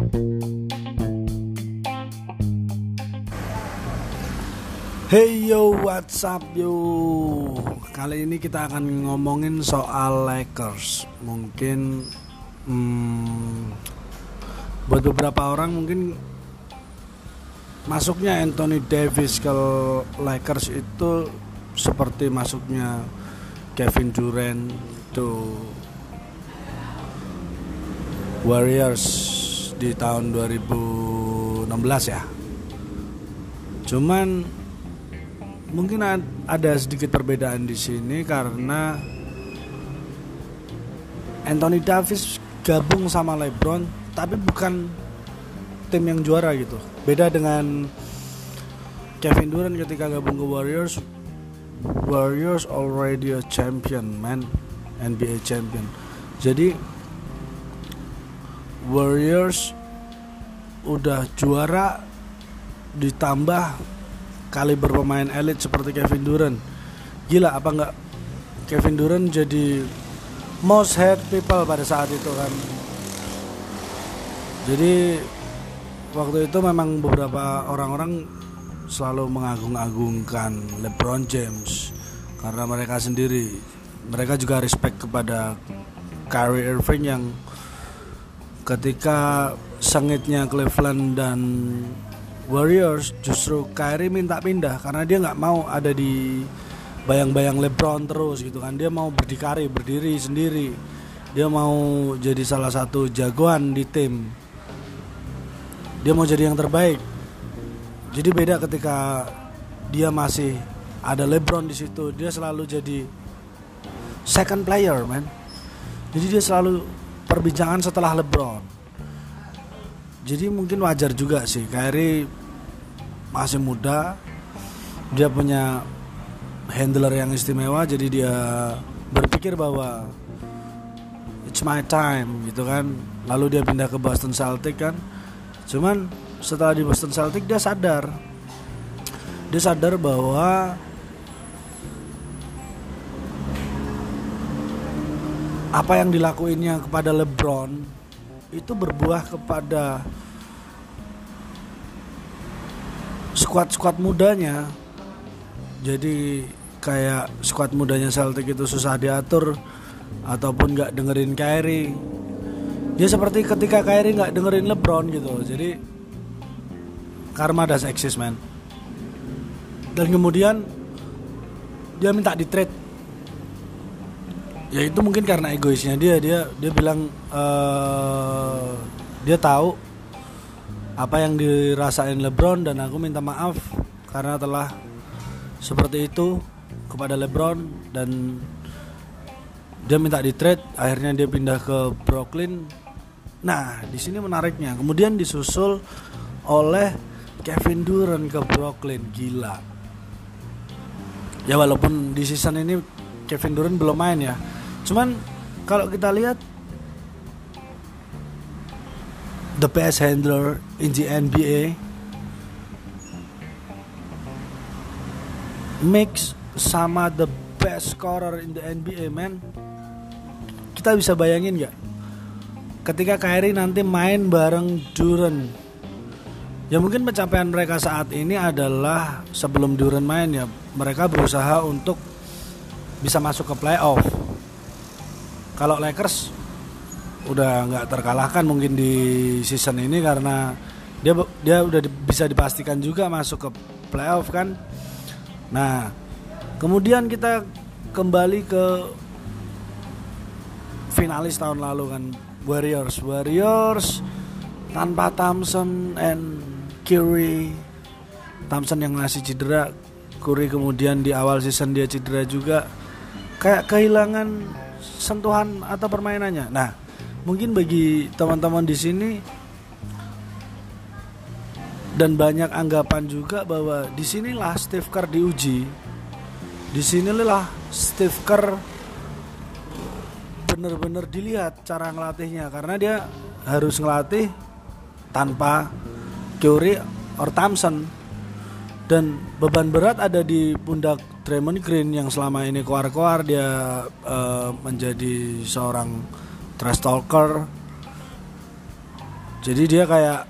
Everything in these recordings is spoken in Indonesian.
Hey yo, what's up yo? Kali ini kita akan ngomongin soal Lakers. Mungkin hmm, buat beberapa orang mungkin masuknya Anthony Davis ke Lakers itu seperti masuknya Kevin Durant to Warriors di tahun 2016 ya. Cuman mungkin ada sedikit perbedaan di sini karena Anthony Davis gabung sama LeBron tapi bukan tim yang juara gitu. Beda dengan Kevin Durant ketika gabung ke Warriors. Warriors already a champion, man. NBA champion. Jadi Warriors udah juara ditambah kaliber pemain elit seperti Kevin Durant. Gila apa enggak Kevin Durant jadi most hate people pada saat itu kan. Jadi waktu itu memang beberapa orang-orang selalu mengagung-agungkan LeBron James karena mereka sendiri. Mereka juga respect kepada Kyrie Irving yang ketika sengitnya Cleveland dan Warriors justru Kyrie minta pindah karena dia nggak mau ada di bayang-bayang LeBron terus gitu kan. Dia mau berdikari berdiri sendiri. Dia mau jadi salah satu jagoan di tim. Dia mau jadi yang terbaik. Jadi beda ketika dia masih ada LeBron di situ dia selalu jadi second player man. Jadi dia selalu perbincangan setelah LeBron. Jadi mungkin wajar juga sih Kyrie masih muda dia punya handler yang istimewa jadi dia berpikir bahwa it's my time gitu kan. Lalu dia pindah ke Boston Celtics kan. Cuman setelah di Boston Celtics dia sadar. Dia sadar bahwa apa yang dilakuinnya kepada LeBron itu berbuah kepada squad-squad mudanya. Jadi kayak squad mudanya Celtic itu susah diatur ataupun nggak dengerin Kyrie. Dia seperti ketika Kyrie nggak dengerin LeBron gitu. Jadi karma das eksis man. Dan kemudian dia minta di trade ya itu mungkin karena egoisnya dia. Dia dia bilang uh, dia tahu apa yang dirasain LeBron dan aku minta maaf karena telah seperti itu kepada LeBron dan dia minta di trade akhirnya dia pindah ke Brooklyn. Nah di sini menariknya. Kemudian disusul oleh Kevin Durant ke Brooklyn. Gila. Ya walaupun di season ini Kevin Durant belum main ya cuman kalau kita lihat the best handler in the NBA mix sama the best scorer in the NBA man. Kita bisa bayangin gak ketika Kyrie nanti main bareng Duran ya mungkin pencapaian mereka saat ini adalah sebelum Duran main ya mereka berusaha untuk bisa masuk ke playoff kalau Lakers udah nggak terkalahkan mungkin di season ini karena dia dia udah bisa dipastikan juga masuk ke playoff kan. Nah, kemudian kita kembali ke finalis tahun lalu kan Warriors. Warriors tanpa Thompson and Curry. Thompson yang ngasih cedera, Curry kemudian di awal season dia cedera juga. Kayak kehilangan sentuhan atau permainannya. Nah, mungkin bagi teman-teman di sini dan banyak anggapan juga bahwa di sinilah Steve Kerr diuji. Di sinilah Steve Kerr benar-benar dilihat cara ngelatihnya karena dia harus ngelatih tanpa Curry or Thompson dan beban berat ada di pundak Draymond Green yang selama ini koar-koar dia uh, menjadi seorang trash talker Jadi dia kayak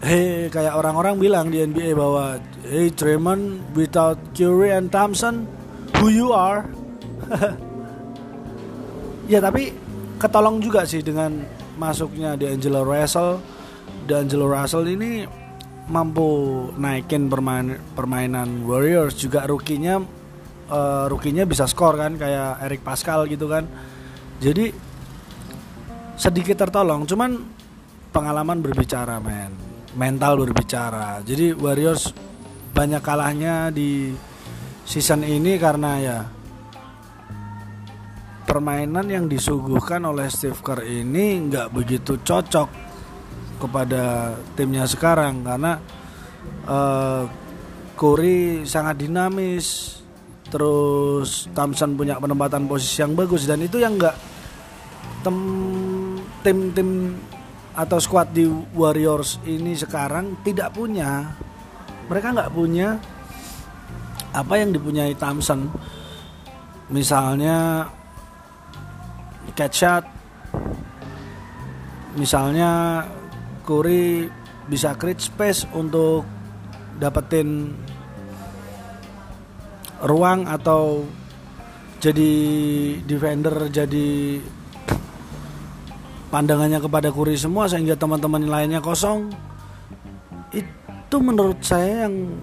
Hey, kayak orang-orang bilang di NBA bahwa Hey Draymond, without Curry and Thompson, who you are? ya tapi ketolong juga sih dengan masuknya di Angelo Russell. Dan Angelo Russell ini mampu naikin permain, permainan Warriors juga rukinya uh, rukinya bisa skor kan kayak Eric Pascal gitu kan. Jadi sedikit tertolong, cuman pengalaman berbicara men mental berbicara. Jadi Warriors banyak kalahnya di season ini karena ya permainan yang disuguhkan oleh Steve Kerr ini nggak begitu cocok kepada timnya sekarang karena uh, sangat dinamis terus Thompson punya penempatan posisi yang bagus dan itu yang nggak tim-tim atau squad di Warriors ini sekarang tidak punya. Mereka nggak punya apa yang dipunyai Thompson. Misalnya catch shot misalnya Curry bisa create space untuk dapetin ruang atau jadi defender jadi pandangannya kepada Kuri semua sehingga teman-teman lainnya kosong. Itu menurut saya yang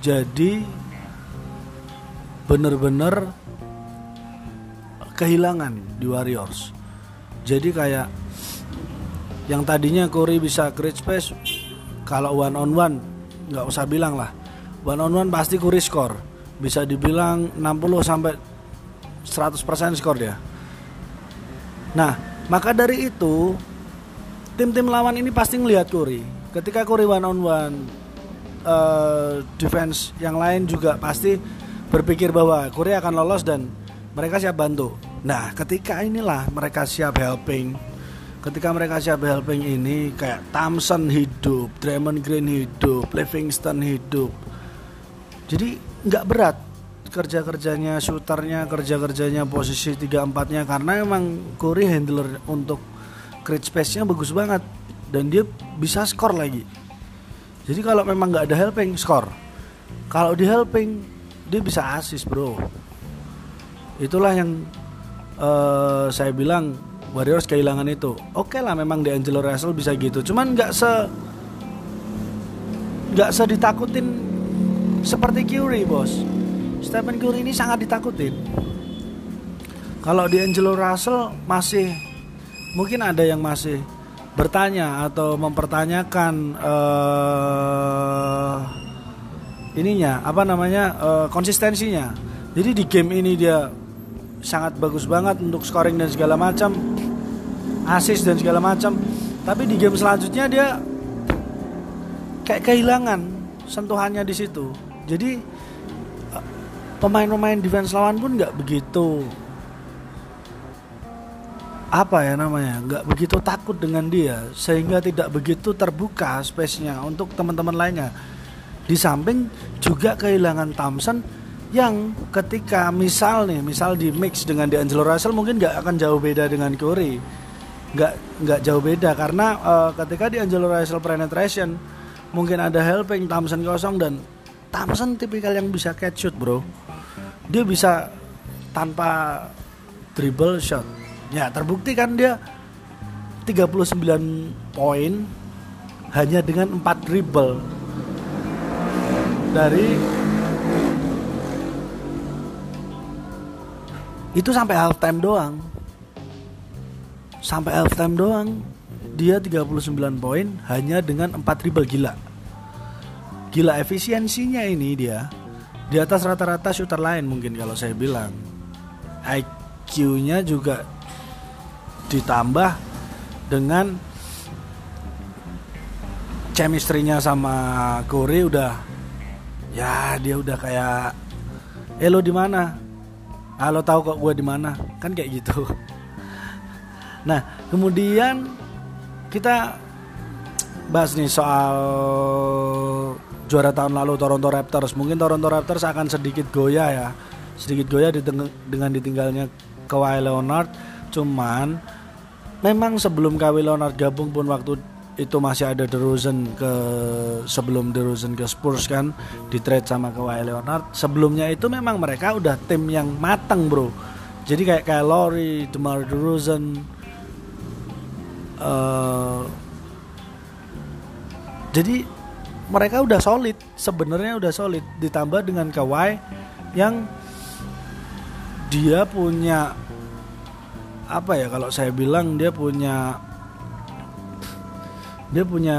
jadi benar-benar kehilangan di Warriors. Jadi kayak yang tadinya Kuri bisa create space kalau one on one nggak usah bilang lah one on one pasti Kuri skor bisa dibilang 60 sampai 100% skor dia nah maka dari itu tim-tim lawan ini pasti ngelihat Curry. Ketika Curry one on one uh, defense yang lain juga pasti berpikir bahwa Curry akan lolos dan mereka siap bantu. Nah, ketika inilah mereka siap helping. Ketika mereka siap helping ini kayak Thompson hidup, Draymond Green hidup, Livingston hidup. Jadi nggak berat kerja kerjanya shooternya kerja kerjanya posisi tiga empatnya karena emang Curry handler untuk create space nya bagus banget. Dan dia bisa skor lagi. Jadi kalau memang nggak ada helping skor. Kalau di helping dia bisa asis bro. Itulah yang uh, saya bilang Warriors kehilangan itu oke okay lah memang di Angelo Russell bisa gitu cuman nggak se nggak se ditakutin seperti Curry bos Stephen Curry ini sangat ditakutin. Kalau di Angelo Russell masih mungkin ada yang masih bertanya atau mempertanyakan uh, ininya apa namanya uh, konsistensinya. Jadi di game ini dia sangat bagus banget untuk scoring dan segala macam, assist dan segala macam. Tapi di game selanjutnya dia kayak kehilangan sentuhannya di situ. Jadi pemain-pemain defense lawan pun nggak begitu apa ya namanya nggak begitu takut dengan dia sehingga tidak begitu terbuka space-nya untuk teman-teman lainnya di samping juga kehilangan Thompson yang ketika misal nih misal di mix dengan di Angelo Russell mungkin nggak akan jauh beda dengan Curry nggak nggak jauh beda. Karena uh, ketika di Angelo Russell penetration mungkin ada helping Thompson kosong dan Thompson tipikal yang bisa catch shoot bro. Dia bisa tanpa dribble shot. Ya terbukti kan dia 39 poin hanya dengan 4 dribble. Dari itu sampai half time doang sampai half time doang. Dia 39 poin hanya dengan 4 dribble gila. Gila efisiensinya ini dia. Di atas rata-rata shooter lain mungkin kalau saya bilang. IQ-nya juga ditambah dengan chemistry-nya sama Corey udah ya dia udah kayak eh lo di mana? Ah tahu kok gue di mana? Kan kayak gitu nah kemudian kita bahas nih soal juara tahun lalu Toronto Raptors. Mungkin Toronto Raptors akan sedikit goyah ya. Sedikit goyah dengan ditinggalnya Kawhi Leonard. Cuman memang sebelum Kawhi Leonard gabung pun waktu itu masih ada DeRozan ke sebelum DeRozan ke Spurs kan di trade sama Kawhi Leonard sebelumnya itu memang mereka udah tim yang matang bro jadi kayak kayak Lowry, DeMar DeRozan uh, jadi mereka udah solid sebenarnya udah solid ditambah dengan Kawhi yang dia punya apa ya kalau saya bilang dia punya dia punya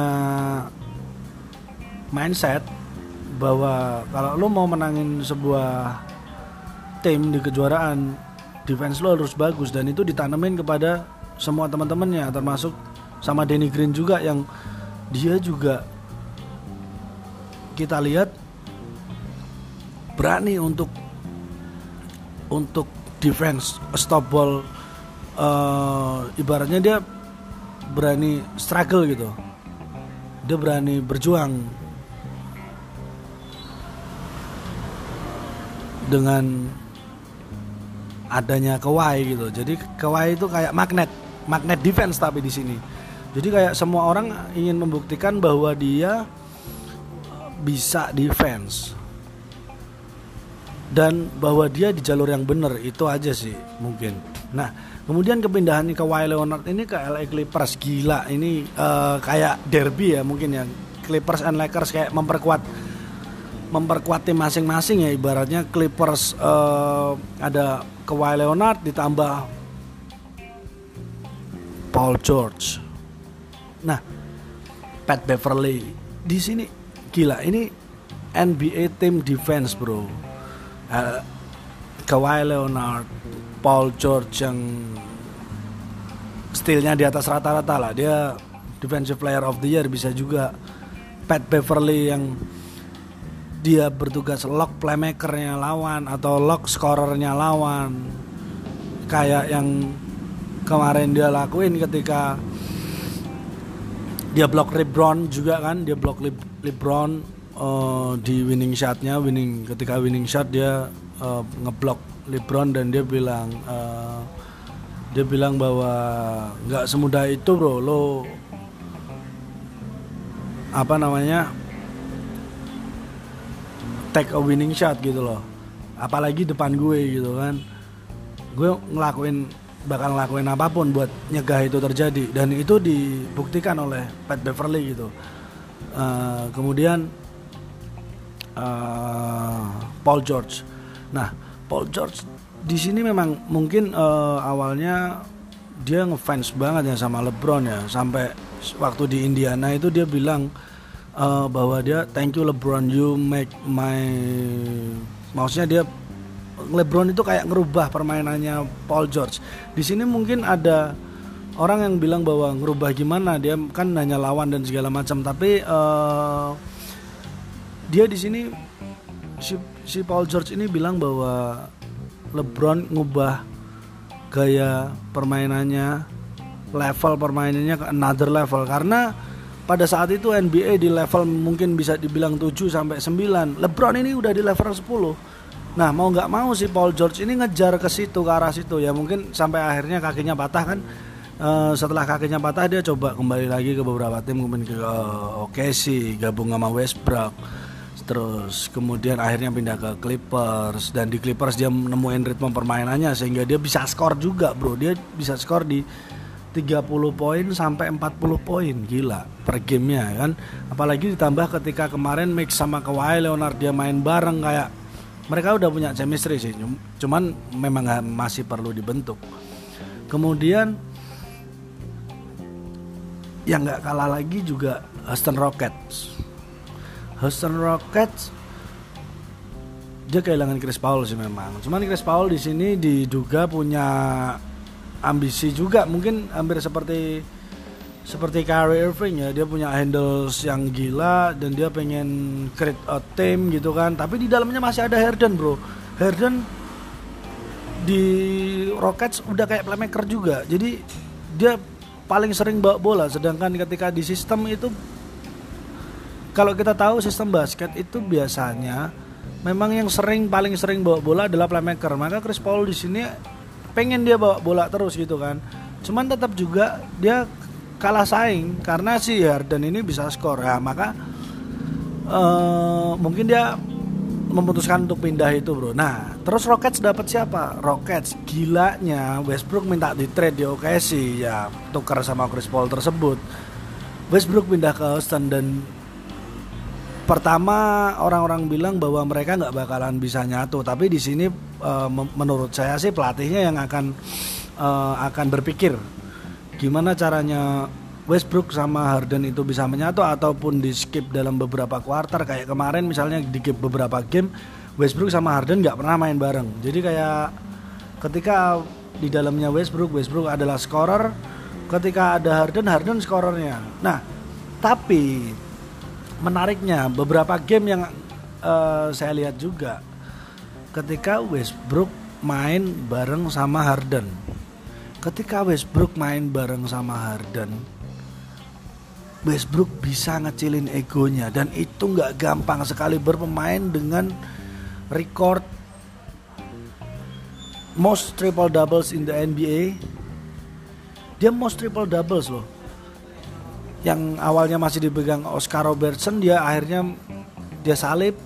mindset bahwa kalau lo mau menangin sebuah tim di kejuaraan defense lo harus bagus dan itu ditanemin kepada semua teman-temannya termasuk sama Danny Green juga yang dia juga kita lihat berani untuk untuk defense stop ball uh, ibaratnya dia berani struggle gitu. Dia berani berjuang dengan adanya kawai gitu. Jadi kawai itu kayak magnet magnet defense tapi di sini. Jadi kayak semua orang ingin membuktikan bahwa dia bisa defense. Dan bahwa dia di jalur yang benar itu aja sih mungkin. Nah Kemudian kepindahan ke Kawhi Leonard ini ke LA Clippers gila. Ini uh, kayak derby ya mungkin ya. Clippers and Lakers kayak memperkuat memperkuat tim masing-masing ya. Ibaratnya Clippers uh, ada Kawhi Leonard ditambah Paul George. Nah, Pat Beverly di sini gila ini NBA tim defense bro. Uh, Kawhi Leonard, Paul George yang stylenya di atas rata-rata lah dia defensive player of the year bisa juga Pat Beverly yang dia bertugas lock playmakernya lawan atau lock scorernya lawan kayak yang kemarin dia lakuin ketika dia block LeBron juga kan dia block LeBron uh, di winning shotnya winning ketika winning shot dia uh, ngeblok LeBron dan dia bilang uh, dia bilang bahwa nggak semudah itu bro. Lo apa namanya take a winning shot gitu loh. Apalagi depan gue gitu kan. Gue ngelakuin bakal ngelakuin apa pun buat nyegah itu terjadi. Dan itu dibuktikan oleh Pat Beverly gitu. Uh, kemudian uh, Paul George. Nah, Paul George di sini memang mungkin uh, awalnya dia ngefans banget ya sama LeBron ya. Sampai waktu di Indiana itu dia bilang uh, bahwa dia thank you LeBron. You make my maksudnya dia LeBron itu kayak ngerubah permainannya Paul George. Di sini mungkin ada orang yang bilang bahwa ngerubah gimana dia kan hanya lawan dan segala macam tapi uh, dia di sini si si Paul George ini bilang bahwa LeBron ngubah gaya permainannya, level permainannya ke another level karena pada saat itu NBA di level mungkin bisa dibilang 7 sampai 9. LeBron ini udah di level 10. Nah, mau nggak mau si Paul George ini ngejar ke situ ke arah situ. Ya mungkin sampai akhirnya kakinya patah kan. Uh, setelah kakinya patah dia coba kembali lagi ke beberapa tim. Kemudian ke uh, OKC gabung sama Westbrook terus kemudian akhirnya pindah ke Clippers. Dan di Clippers dia nemuin ritme permainannya sehingga dia bisa skor juga bro. Dia bisa skor di 30 poin sampai 40 poin. Gila per gamenya kan. Apalagi ditambah ketika kemarin mix sama Kawhi Leonard dia main bareng kayak mereka udah punya chemistry sih cuman memang masih perlu dibentuk. Kemudian yang nggak kalah lagi juga Houston Rockets. Houston Rockets dia kehilangan Chris Paul sih memang. Cuman Chris Paul di sini diduga punya ambisi juga. Mungkin hampir seperti seperti Kyrie Irving ya dia punya handles yang gila dan dia pengen create a team gitu kan tapi di dalamnya masih ada Harden bro Harden di Rockets udah kayak playmaker juga jadi dia paling sering bawa bola sedangkan ketika di sistem itu kalau kita tahu sistem basket itu biasanya memang yang sering paling sering bawa bola adalah playmaker. Maka Chris Paul di sini pengen dia bawa bola terus gitu kan. Cuman tetap juga dia kalah saing karena si Harden ini bisa skor ya maka uh, mungkin dia memutuskan untuk pindah itu bro. Nah terus Rockets dapat siapa? Rockets gilanya Westbrook minta di trade di OKC ya tukar sama Chris Paul tersebut. Westbrook pindah ke Houston dan pertama orang-orang bilang bahwa mereka nggak bakalan bisa nyatu tapi di sini uh, menurut saya sih pelatihnya yang akan uh, akan berpikir gimana caranya Westbrook sama Harden itu bisa menyatu ataupun di skip dalam beberapa kuarter kayak kemarin misalnya di skip beberapa game Westbrook sama Harden nggak pernah main bareng. Jadi kayak ketika di dalamnya Westbrook Westbrook adalah scorer. Ketika ada Harden Harden scorernya. Nah tapi menariknya beberapa game yang uh, saya lihat juga ketika Westbrook main bareng sama Harden. Ketika Westbrook main bareng sama Harden, Westbrook bisa ngecilin egonya dan itu nggak gampang sekali berpemain dengan record most triple doubles in the NBA. Dia most triple doubles loh yang awalnya masih dipegang Oscar Robertson dia akhirnya dia salib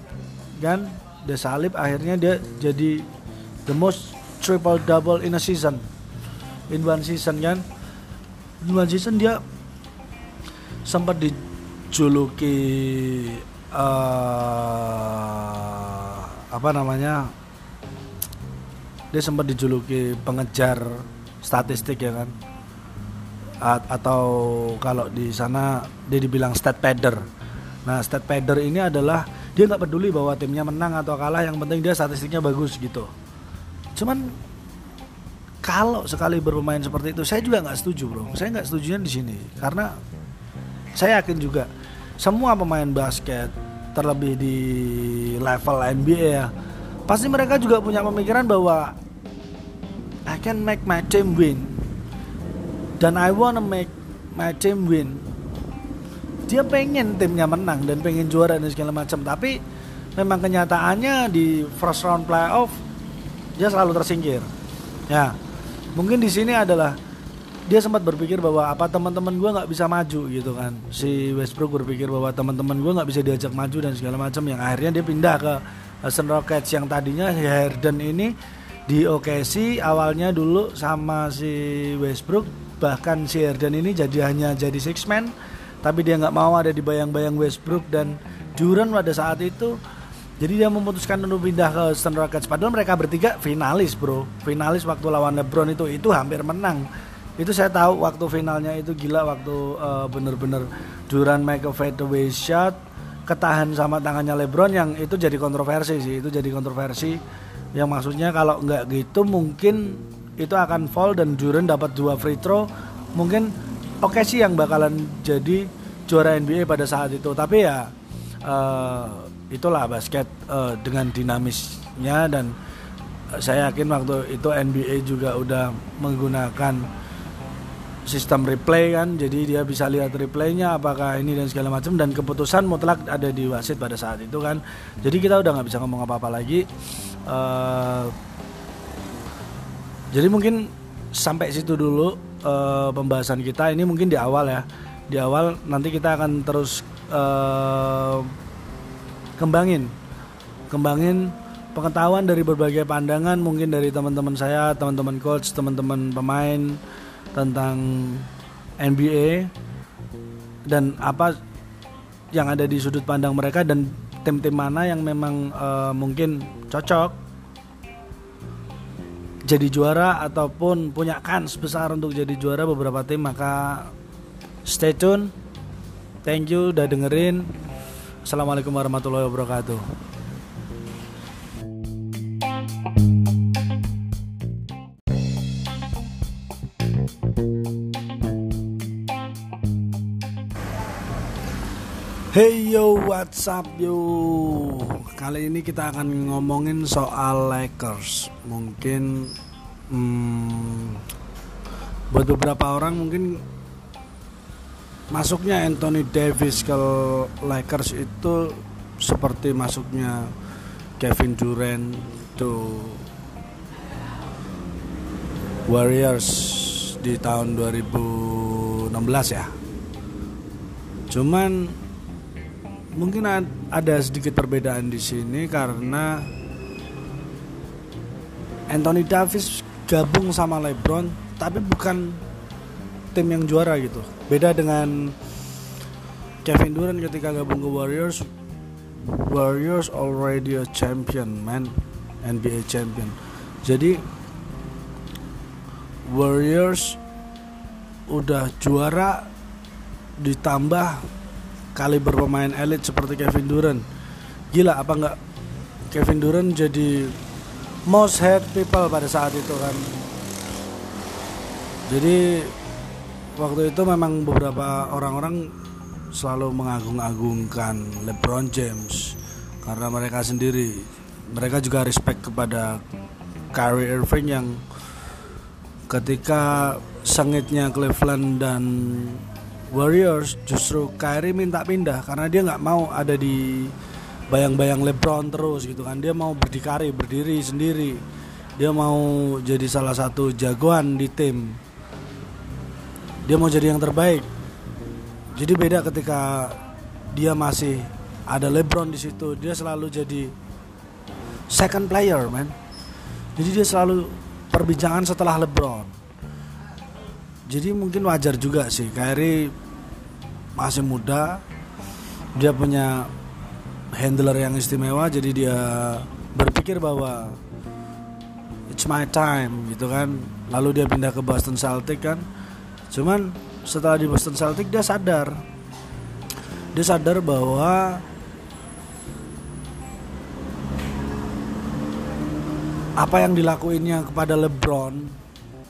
kan dia salib akhirnya dia jadi the most triple double in a season in one season kan in one season dia sempat dijuluki uh, apa namanya dia sempat dijuluki pengejar statistik ya kan atau kalau di sana dia dibilang stat padder. Nah, stat padder ini adalah dia nggak peduli bahwa timnya menang atau kalah, yang penting dia statistiknya bagus gitu. Cuman kalau sekali bermain seperti itu, saya juga nggak setuju, bro. Saya nggak setujunya di sini. Karena saya yakin juga semua pemain basket terlebih di level NBA ya pasti mereka juga punya pemikiran bahwa I can make my team win. Dan I wanna make my team win. Dia pengen timnya menang dan pengen juara dan segala macam. Tapi memang kenyataannya di first round playoff dia selalu tersingkir. Ya mungkin di sini adalah dia sempat berpikir bahwa apa teman-teman gue nggak bisa maju gitu kan. Si Westbrook berpikir bahwa teman-teman gue nggak bisa diajak maju dan segala macam. Yang akhirnya dia pindah ke Houston Rockets yang tadinya Harden ini di OKC awalnya dulu sama si Westbrook. Bahkan si Harden ini jadi hanya jadi six man. Tapi dia nggak mau ada di bayang-bayang Westbrook. Dan Duran pada saat itu jadi dia memutuskan untuk pindah ke Houston Rockets. Padahal mereka bertiga finalis bro. Finalis waktu lawan LeBron itu itu hampir menang. Itu saya tahu waktu finalnya itu gila waktu uh, bener-bener Duran make a fadeaway shot ketahan sama tangannya LeBron yang itu jadi kontroversi sih itu jadi kontroversi. Yang maksudnya kalau nggak gitu mungkin itu akan fall dan Duren dapat dua free throw. Mungkin oke okay sih yang bakalan jadi juara NBA pada saat itu. Tapi ya uh, itulah basket uh, dengan dinamisnya dan saya yakin waktu itu NBA juga udah menggunakan sistem replay kan jadi dia bisa lihat replaynya apakah ini dan segala macam dan keputusan mutlak ada di wasit pada saat itu kan. Jadi kita udah nggak bisa ngomong apa apa lagi. Uh, jadi mungkin sampai situ dulu uh, pembahasan kita. Ini mungkin di awal ya. Di awal nanti kita akan terus uh, kembangin. Kembangin pengetahuan dari berbagai pandangan mungkin dari teman-teman saya, teman-teman coach, teman-teman pemain tentang NBA dan apa yang ada di sudut pandang mereka dan tim-tim mana yang memang uh, mungkin cocok jadi juara ataupun punya kans besar untuk jadi juara beberapa tim. Maka stay tune. Thank you udah dengerin assalamualaikum warahmatullahi wabarakatuh Hey yo, what's up yo? Kali ini kita akan ngomongin soal Lakers. Mungkin hmm, buat beberapa orang mungkin masuknya Anthony Davis ke Lakers itu seperti masuknya Kevin Durant to Warriors di tahun 2016 ya. Cuman mungkin ada sedikit perbedaan di sini karena Anthony Davis gabung sama LeBron tapi bukan tim yang juara gitu. Beda dengan Kevin Durant ketika gabung ke Warriors. Warriors already a champion man. NBA champion. Jadi Warriors udah juara ditambah kaliber pemain elit seperti Kevin Durant. Gila apa enggak Kevin Durant jadi most hate people pada saat itu kan? Jadi waktu itu memang beberapa orang-orang selalu mengagung-agungkan LeBron James karena mereka sendiri. Mereka juga respect kepada Kyrie Irving yang ketika sengitnya Cleveland dan Warriors justru Kyrie minta pindah karena dia nggak mau ada di bayang-bayang LeBron terus gitu kan. Dia mau berdikari berdiri sendiri. Dia mau jadi salah satu jagoan di tim dia mau jadi yang terbaik. Jadi beda ketika dia masih ada LeBron di situ dia selalu jadi second player man. Jadi dia selalu perbincangan setelah LeBron. Jadi mungkin wajar juga sih Kyrie masih muda dia punya handler yang istimewa jadi dia berpikir bahwa it's my time gitu kan. Lalu dia pindah ke Boston Celtics kan cuman setelah di Boston Celtics dia sadar. Dia sadar bahwa apa yang dilakuinnya kepada LeBron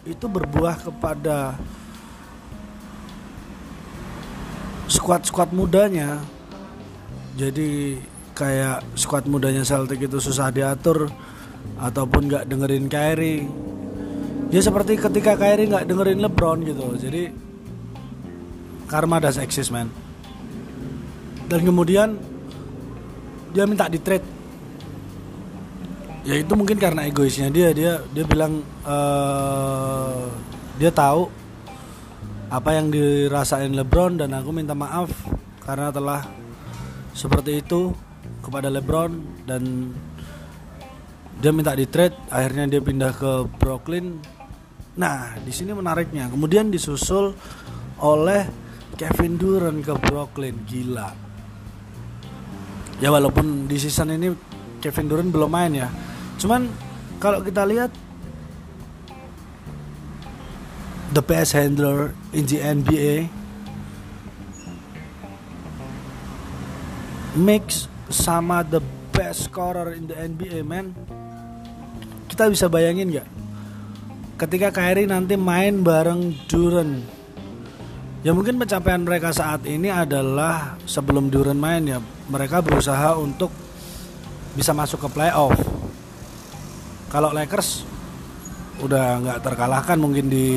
itu berbuah kepada squad-squad mudanya. Jadi kayak squad mudanya Celtic itu susah diatur ataupun nggak dengerin Kyrie dia seperti ketika Kyrie nggak dengerin LeBron gitu. Jadi karma das eksis man. Dan kemudian dia minta di trade. Ya itu mungkin karena egoisnya dia. Dia dia bilang uh, dia tahu apa yang dirasain LeBron dan aku minta maaf karena telah seperti itu kepada LeBron dan dia minta di trade akhirnya dia pindah ke Brooklyn nah di sini menariknya. Kemudian disusul oleh Kevin Durant ke Brooklyn. Gila. Ya walaupun di season ini Kevin Durant belum main ya. Cuman kalau kita lihat the best handler in the NBA mix sama the best scorer in the NBA man. Kita bisa bayangin nggak ketika Kyrie nanti main bareng Duran ya mungkin pencapaian mereka saat ini adalah sebelum Duran main ya mereka berusaha untuk bisa masuk ke playoff. Kalau Lakers udah nggak terkalahkan mungkin di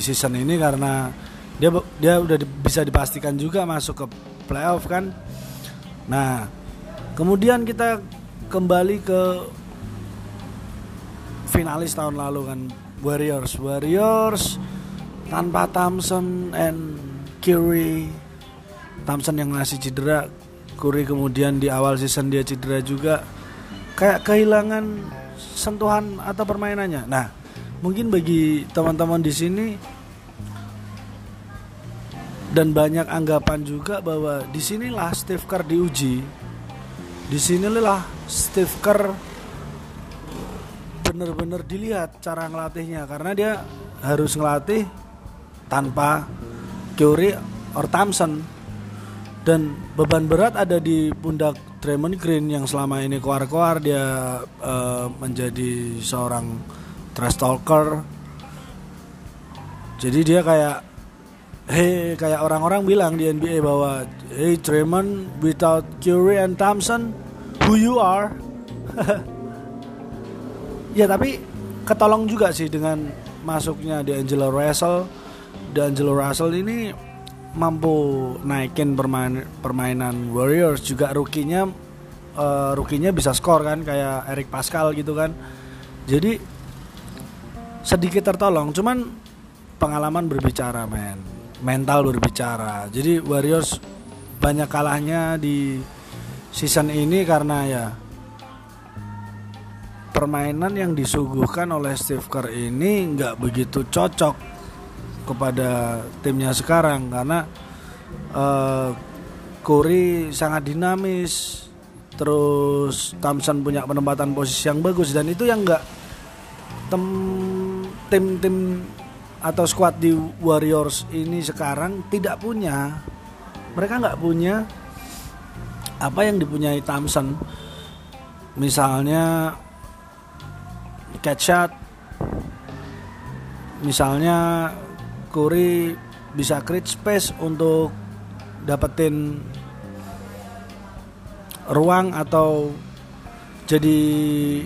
season ini karena dia dia udah di, bisa dipastikan juga masuk ke playoff kan. Nah, kemudian kita kembali ke finalis tahun lalu kan Warriors. Warriors tanpa Thompson and Curry. Thompson yang masih cedera, Curry kemudian di awal season dia cedera juga. Kayak kehilangan sentuhan atau permainannya. Nah, mungkin bagi teman-teman di sini dan banyak anggapan juga bahwa di sinilah Steve Kerr diuji. Di sinilah Steve Kerr benar-benar dilihat cara ngelatihnya karena dia harus ngelatih tanpa Curry or Thompson. Dan beban berat ada di pundak Draymond Green yang selama ini koar-koar dia uh, menjadi seorang trash talker. Jadi dia kayak hey kayak orang-orang bilang di NBA bahwa hey Draymond without Curry and Thompson who you are ya tapi ketolong juga sih dengan masuknya di Angelo Russell. Dan Angelo Russell ini mampu naikin permain, permainan Warriors juga. Rukinya uh, rukinya bisa skor kan kayak Eric Pascal gitu kan. Jadi sedikit tertolong cuman pengalaman berbicara men. Mental berbicara. Jadi Warriors banyak kalahnya di season ini karena ya permainan yang disuguhkan oleh Steve Kerr ini nggak begitu cocok kepada timnya sekarang karena uh, Curry sangat dinamis terus Thompson punya penempatan posisi yang bagus dan itu yang nggak tim-tim atau squad di Warriors ini sekarang tidak punya. Mereka nggak punya apa yang dipunyai Thompson. Misalnya catch misalnya Curry bisa create space untuk dapetin ruang atau jadi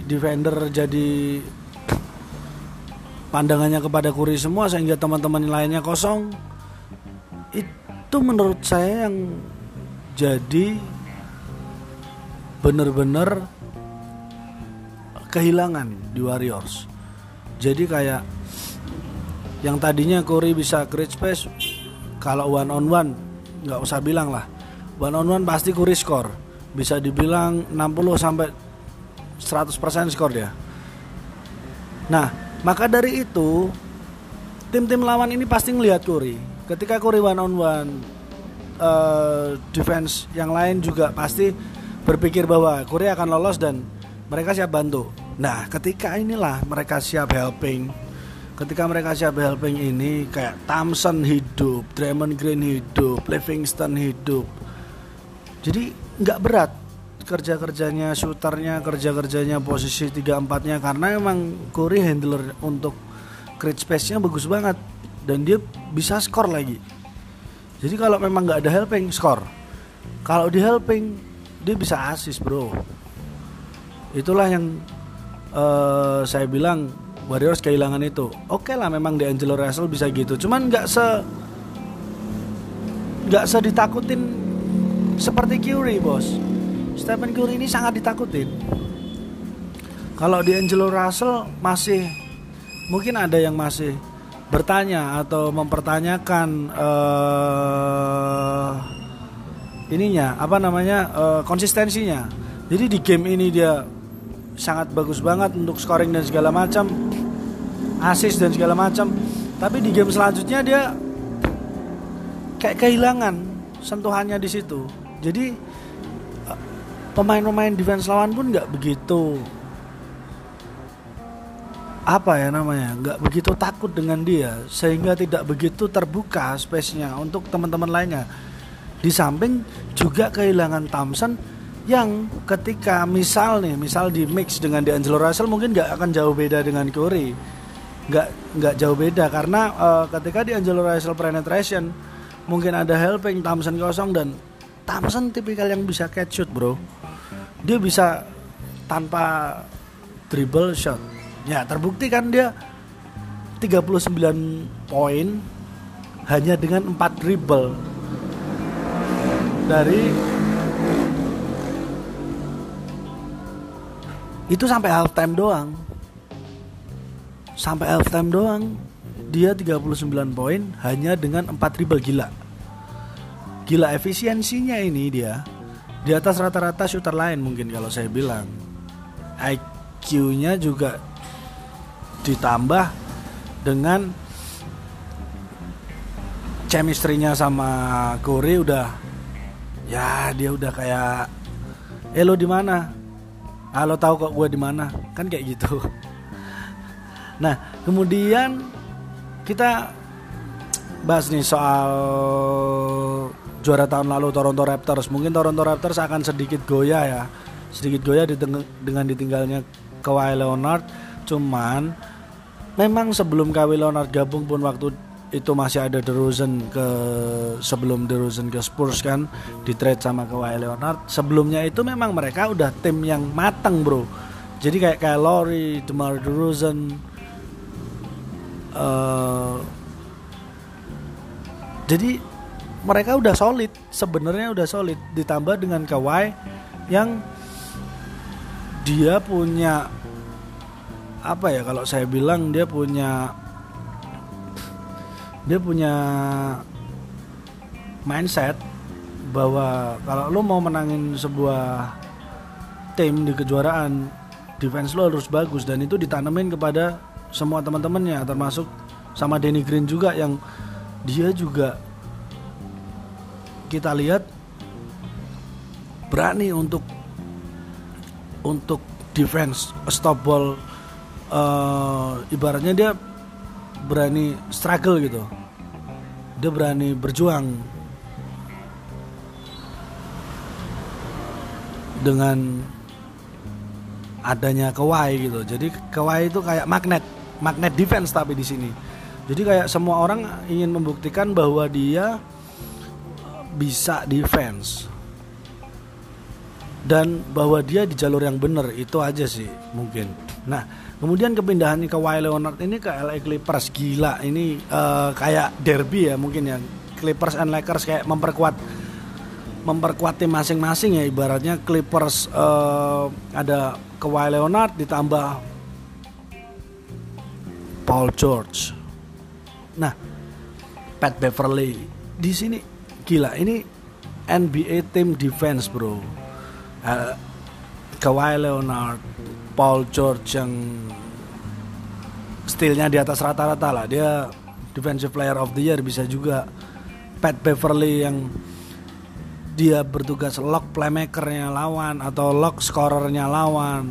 defender jadi pandangannya kepada Curry semua sehingga teman-teman lainnya kosong. Itu menurut saya yang jadi bener-bener kehilangan di Warriors. Jadi kayak yang tadinya Curry bisa create space kalau one on one nggak usah bilang lah. One on one pasti Curry score. Bisa dibilang 60 sampai 100% skor dia. Nah, maka dari itu tim-tim lawan ini pasti ngelihat Curry. Ketika Curry one on one uh, defense yang lain juga pasti berpikir bahwa Curry akan lolos dan mereka siap bantu. Nah, ketika inilah mereka siap helping. Ketika mereka siap helping ini kayak Thompson hidup, Draymond Green hidup, Livingston hidup. Jadi nggak berat kerja kerjanya, shooternya, kerja kerjanya, posisi tiga empatnya karena emang Curry handler untuk create space-nya bagus banget dan dia bisa skor lagi. Jadi kalau memang nggak ada helping, skor. Kalau di helping dia bisa asis bro itulah yang uh, saya bilang Warriors kehilangan itu. Oke okay lah memang Angelo Russell bisa gitu. Cuman nggak se nggak se ditakutin seperti Curry bos. Stephen Curry ini sangat ditakutin. Kalau Angelo Russell masih mungkin ada yang masih bertanya atau mempertanyakan uh, ininya apa namanya uh, konsistensinya. Jadi di game ini dia sangat bagus banget untuk scoring dan segala macam. Assist dan segala macam. Tapi di game selanjutnya dia kayak kehilangan sentuhannya di situ. Jadi pemain-pemain defense lawan pun nggak begitu apa ya namanya nggak begitu takut dengan dia. Sehingga tidak begitu terbuka space-nya untuk teman-teman lainnya. Di samping juga kehilangan Thompson yang ketika misal nih misal di mix dengan Angelo Russell mungkin nggak akan jauh beda dengan Curry. Nggak nggak jauh beda karena uh, ketika Angelo Russell penetration mungkin ada helping Thompson kosong dan Thompson tipikal yang bisa catch shoot bro. Dia bisa tanpa dribble shot. Ya terbukti kan dia 39 poin hanya dengan 4 dribble. Dari itu sampai half time doang. Sampai half time doang. Dia 39 poin hanya dengan 4 dribble gila. Gila efisiensinya ini dia. Di atas rata-rata shooter lain mungkin kalau saya bilang. IQ-nya juga ditambah dengan chemistry-nya sama Curry udah ya dia udah kayak eh lo di mana halo tahu kok gue di mana? Kan kayak gitu. Nah kemudian kita bahas nih soal juara tahun lalu Toronto Raptors. Mungkin Toronto Raptors akan sedikit goyah ya. Sedikit goyah dengan ditinggalnya Kawhi Leonard. Cuman memang sebelum Kawhi Leonard gabung pun waktu itu masih ada DeRozan ke sebelum DeRozan ke Spurs kan di trade sama Kawhi Leonard. Sebelumnya itu memang mereka udah tim yang matang bro. Jadi kayak kayak Lowry, DeMar DeRozan uh, jadi mereka udah solid sebenarnya udah solid. Ditambah dengan Kawhi yang dia punya apa ya kalau saya bilang dia punya dia punya mindset bahwa kalau lo mau menangin sebuah tim di kejuaraan defense lo harus bagus dan itu ditanemin kepada semua teman-temannya termasuk sama Danny Green juga yang dia juga kita lihat berani untuk untuk defense stop ball uh, ibaratnya dia berani struggle gitu. Dia berani berjuang dengan adanya kewai gitu. Jadi kewai itu kayak magnet magnet defense tapi di sini. Jadi kayak semua orang ingin membuktikan bahwa dia bisa defense. Dan bahwa dia di jalur yang benar itu aja sih mungkin. Nah kemudian kepindahan ke Kawhi Leonard ini ke LA Clippers gila ini uh, kayak derby ya mungkin ya Clippers and Lakers kayak memperkuat memperkuat tim masing-masing ya ibaratnya Clippers uh, ada Kawhi Leonard ditambah Paul George. Nah, Pat Beverly di sini gila ini NBA tim defense bro. Uh, Kawhi Leonard, Paul George yang stylenya di atas rata-rata lah. Dia defensive player of the year bisa juga. Pat Beverly yang dia bertugas lock playmakernya lawan atau lock scorernya lawan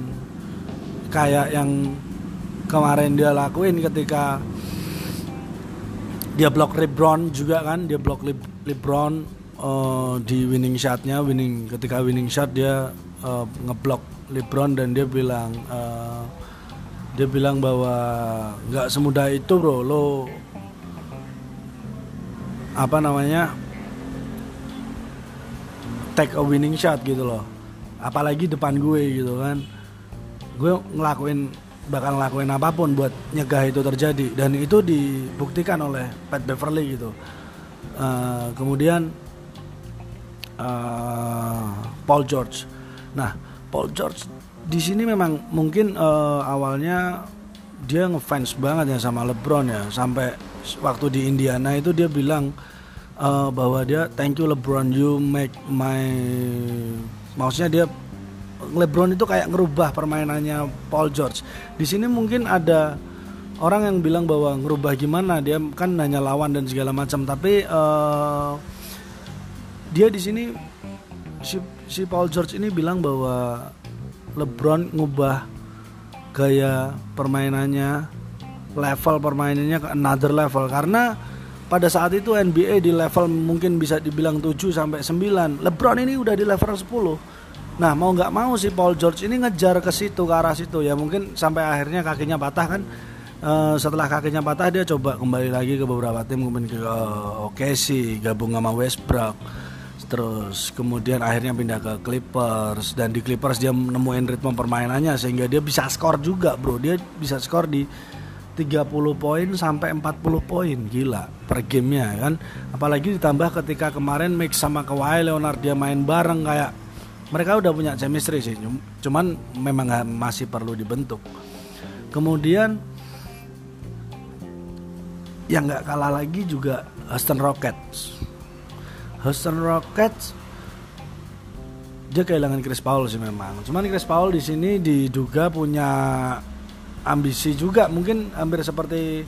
kayak yang kemarin dia lakuin ketika dia blok LeBron juga kan dia blok Le LeBron uh, di winning shotnya winning ketika winning shot dia uh, ngeblok LeBron dan dia bilang uh, dia bilang bahwa nggak semudah itu bro. Lo apa namanya take a winning shot gitu loh. Apalagi depan gue gitu kan. Gue ngelakuin bakal ngelakuin apa pun buat nyegah itu terjadi. Dan itu dibuktikan oleh Pat Beverly gitu. Uh, kemudian uh, Paul George. Nah Paul George. Di sini memang mungkin uh, awalnya dia ngefans banget ya sama LeBron ya. Sampai waktu di Indiana itu dia bilang uh, bahwa dia thank you LeBron you make my maksudnya dia LeBron itu kayak ngerubah permainannya Paul George. Di sini mungkin ada orang yang bilang bahwa ngerubah gimana dia kan nanya lawan dan segala macam. Tapi uh, dia di sini si, si Paul George ini bilang bahwa LeBron ngubah gaya permainannya level permainannya ke another level. Karena pada saat itu NBA di level mungkin bisa dibilang 7 sampai 9 LeBron ini udah di level 10 Nah mau nggak mau si Paul George ini ngejar ke situ ke arah situ. Ya mungkin sampai akhirnya kakinya patah kan. Uh, setelah kakinya patah dia coba kembali lagi ke beberapa tim. Kemudian ke uh, OKC gabung sama Westbrook terus kemudian akhirnya pindah ke Clippers. Dan di Clippers dia nemuin ritme permainannya sehingga dia bisa skor juga bro. Dia bisa skor di 30 poin sampai 40 poin. Gila per gamenya kan? Apalagi ditambah ketika kemarin mix sama Kawhi Leonard dia main bareng kayak mereka udah punya chemistry sih. Cuman memang masih perlu dibentuk. Kemudian yang nggak kalah lagi juga Houston Rockets Houston Rockets. Dia kehilangan Chris Paul sih memang. Cuman Chris Paul di sini diduga punya ambisi juga. Mungkin hampir seperti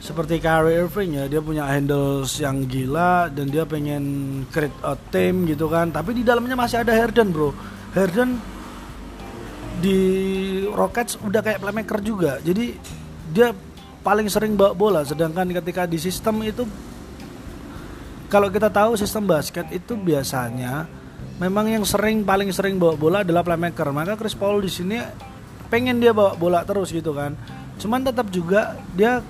seperti Kyrie Irving ya. Dia punya handles yang gila dan dia pengen create a team gitu kan. Tapi di dalamnya masih ada Harden bro. Harden di Rockets udah kayak playmaker juga. Jadi dia paling sering bawa bola. Sedangkan ketika di sistem itu kalau kita tahu sistem basket itu biasanya memang yang sering paling sering bawa bola adalah playmaker maka Chris Paul di sini pengen dia bawa bola terus gitu kan cuman tetap juga dia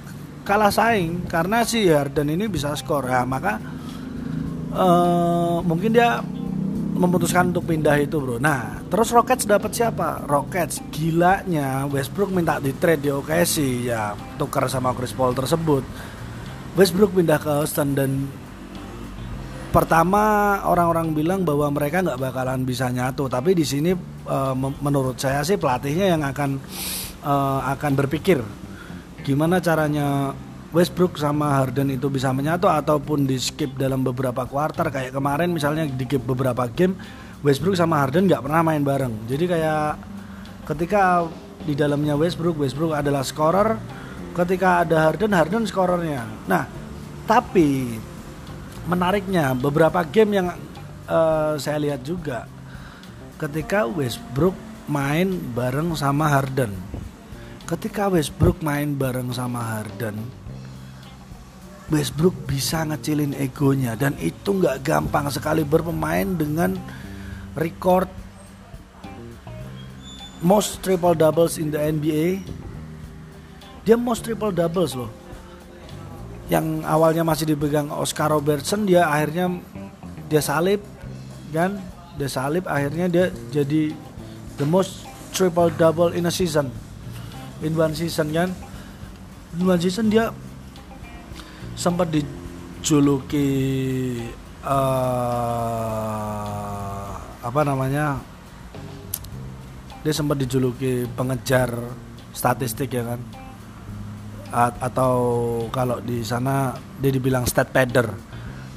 kalah saing karena si Harden ini bisa skor ya maka uh, mungkin dia memutuskan untuk pindah itu bro. Nah terus Rockets dapat siapa? Rockets gilanya Westbrook minta di trade di OKC ya tukar sama Chris Paul tersebut. Westbrook pindah ke Houston dan pertama orang-orang bilang bahwa mereka nggak bakalan bisa nyatu. Tapi di sini uh, menurut saya sih pelatihnya yang akan uh, akan berpikir gimana caranya Westbrook sama Harden itu bisa menyatu ataupun di skip dalam beberapa kuarter kayak kemarin misalnya di skip beberapa game Westbrook sama Harden nggak pernah main bareng. Jadi kayak ketika di dalamnya Westbrook Westbrook adalah scorer. Ketika ada Harden Harden scorernya. Nah tapi menariknya. Beberapa game yang uh, saya lihat juga ketika Westbrook main bareng sama Harden ketika Westbrook main bareng sama Harden Westbrook bisa ngecilin egonya. Dan itu nggak gampang sekali berpemain dengan record most triple doubles in the NBA dia most triple doubles loh yang awalnya masih dipegang Oscar Robertson dia akhirnya dia salib kan? Dia salib akhirnya dia jadi the most triple double in a season. In one season kan? In one season dia sempat dijuluki uh, apa namanya? Dia sempat dijuluki pengejar statistik ya kan Atau kalau di sana dia dibilang stat padder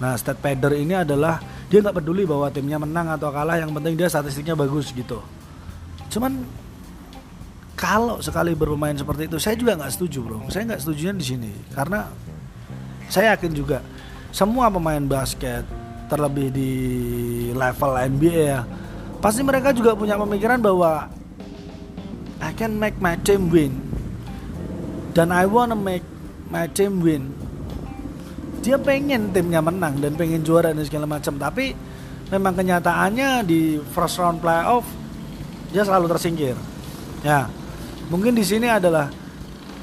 nah stat padder ini adalah dia nggak peduli bahwa timnya menang atau kalah yang penting dia statistiknya bagus gitu. Cuman kalau sekali bermain seperti itu saya juga nggak setuju bro. Saya nggak setuju di sini karena saya yakin juga semua pemain basket terlebih di level NBA ya pasti mereka juga punya pemikiran bahwa I can make my team win dan I wanna make my team win. Dia pengen timnya menang dan pengen juara dan segala macam. Tapi memang kenyataannya di first round playoff dia selalu tersingkir. Ya mungkin di sini adalah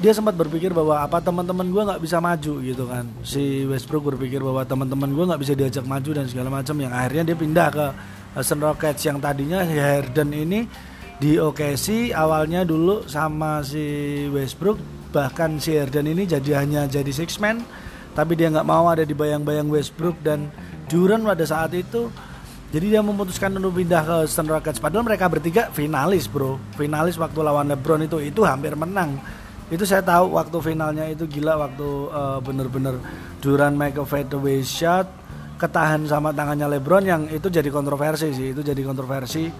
dia sempat berpikir bahwa apa teman-teman gue nggak bisa maju gitu kan. Si Westbrook berpikir bahwa teman-teman gue nggak bisa diajak maju dan segala macam. Yang akhirnya dia pindah ke Houston Rockets yang tadinya Harden ini di OKC awalnya dulu sama si Westbrook bahkan si Harden ini jadi hanya jadi six man tapi dia nggak mau ada di bayang-bayang Westbrook dan Duran pada saat itu jadi dia memutuskan untuk pindah ke Houston Rockets. Padahal mereka bertiga finalis bro. Finalis waktu lawan LeBron itu itu hampir menang. Itu saya tahu waktu finalnya itu gila waktu uh, bener-bener Duran make a fadeaway shot ketahan sama tangannya LeBron yang itu jadi kontroversi sih itu jadi kontroversi.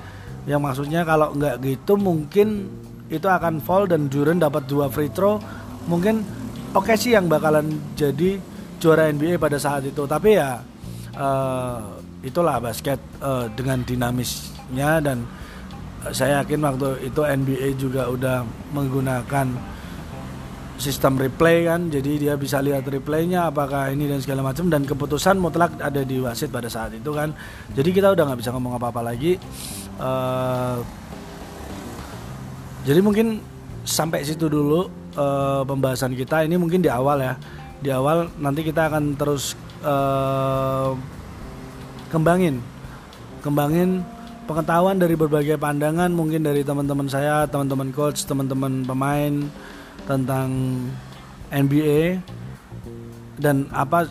Yang maksudnya kalau nggak gitu mungkin itu akan fall dan Duran dapat dua free throw. Mungkin oke okay sih yang bakalan jadi juara NBA pada saat itu. Tapi ya uh, itulah basket uh, dengan dinamisnya dan saya yakin waktu itu NBA juga udah menggunakan sistem replay kan. Jadi dia bisa lihat replaynya apakah ini dan segala macam. Dan keputusan mutlak ada di wasit pada saat itu kan. Jadi kita udah nggak bisa ngomong apa-apa lagi. Uh, jadi mungkin sampai situ dulu uh, pembahasan kita. Ini mungkin di awal ya. Di awal nanti kita akan terus uh, kembangin. Kembangin pengetahuan dari berbagai pandangan mungkin dari teman-teman saya teman-teman coach teman-teman pemain tentang NBA dan apa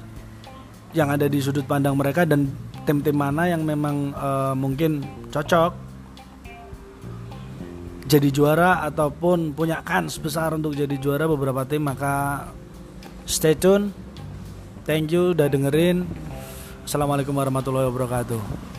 yang ada di sudut pandang mereka dan tim-tim mana yang memang uh, mungkin cocok jadi juara ataupun punya kans besar untuk jadi juara beberapa tim maka stay tune. Thank you udah dengerin. Assalamualaikum warahmatullahi wabarakatuh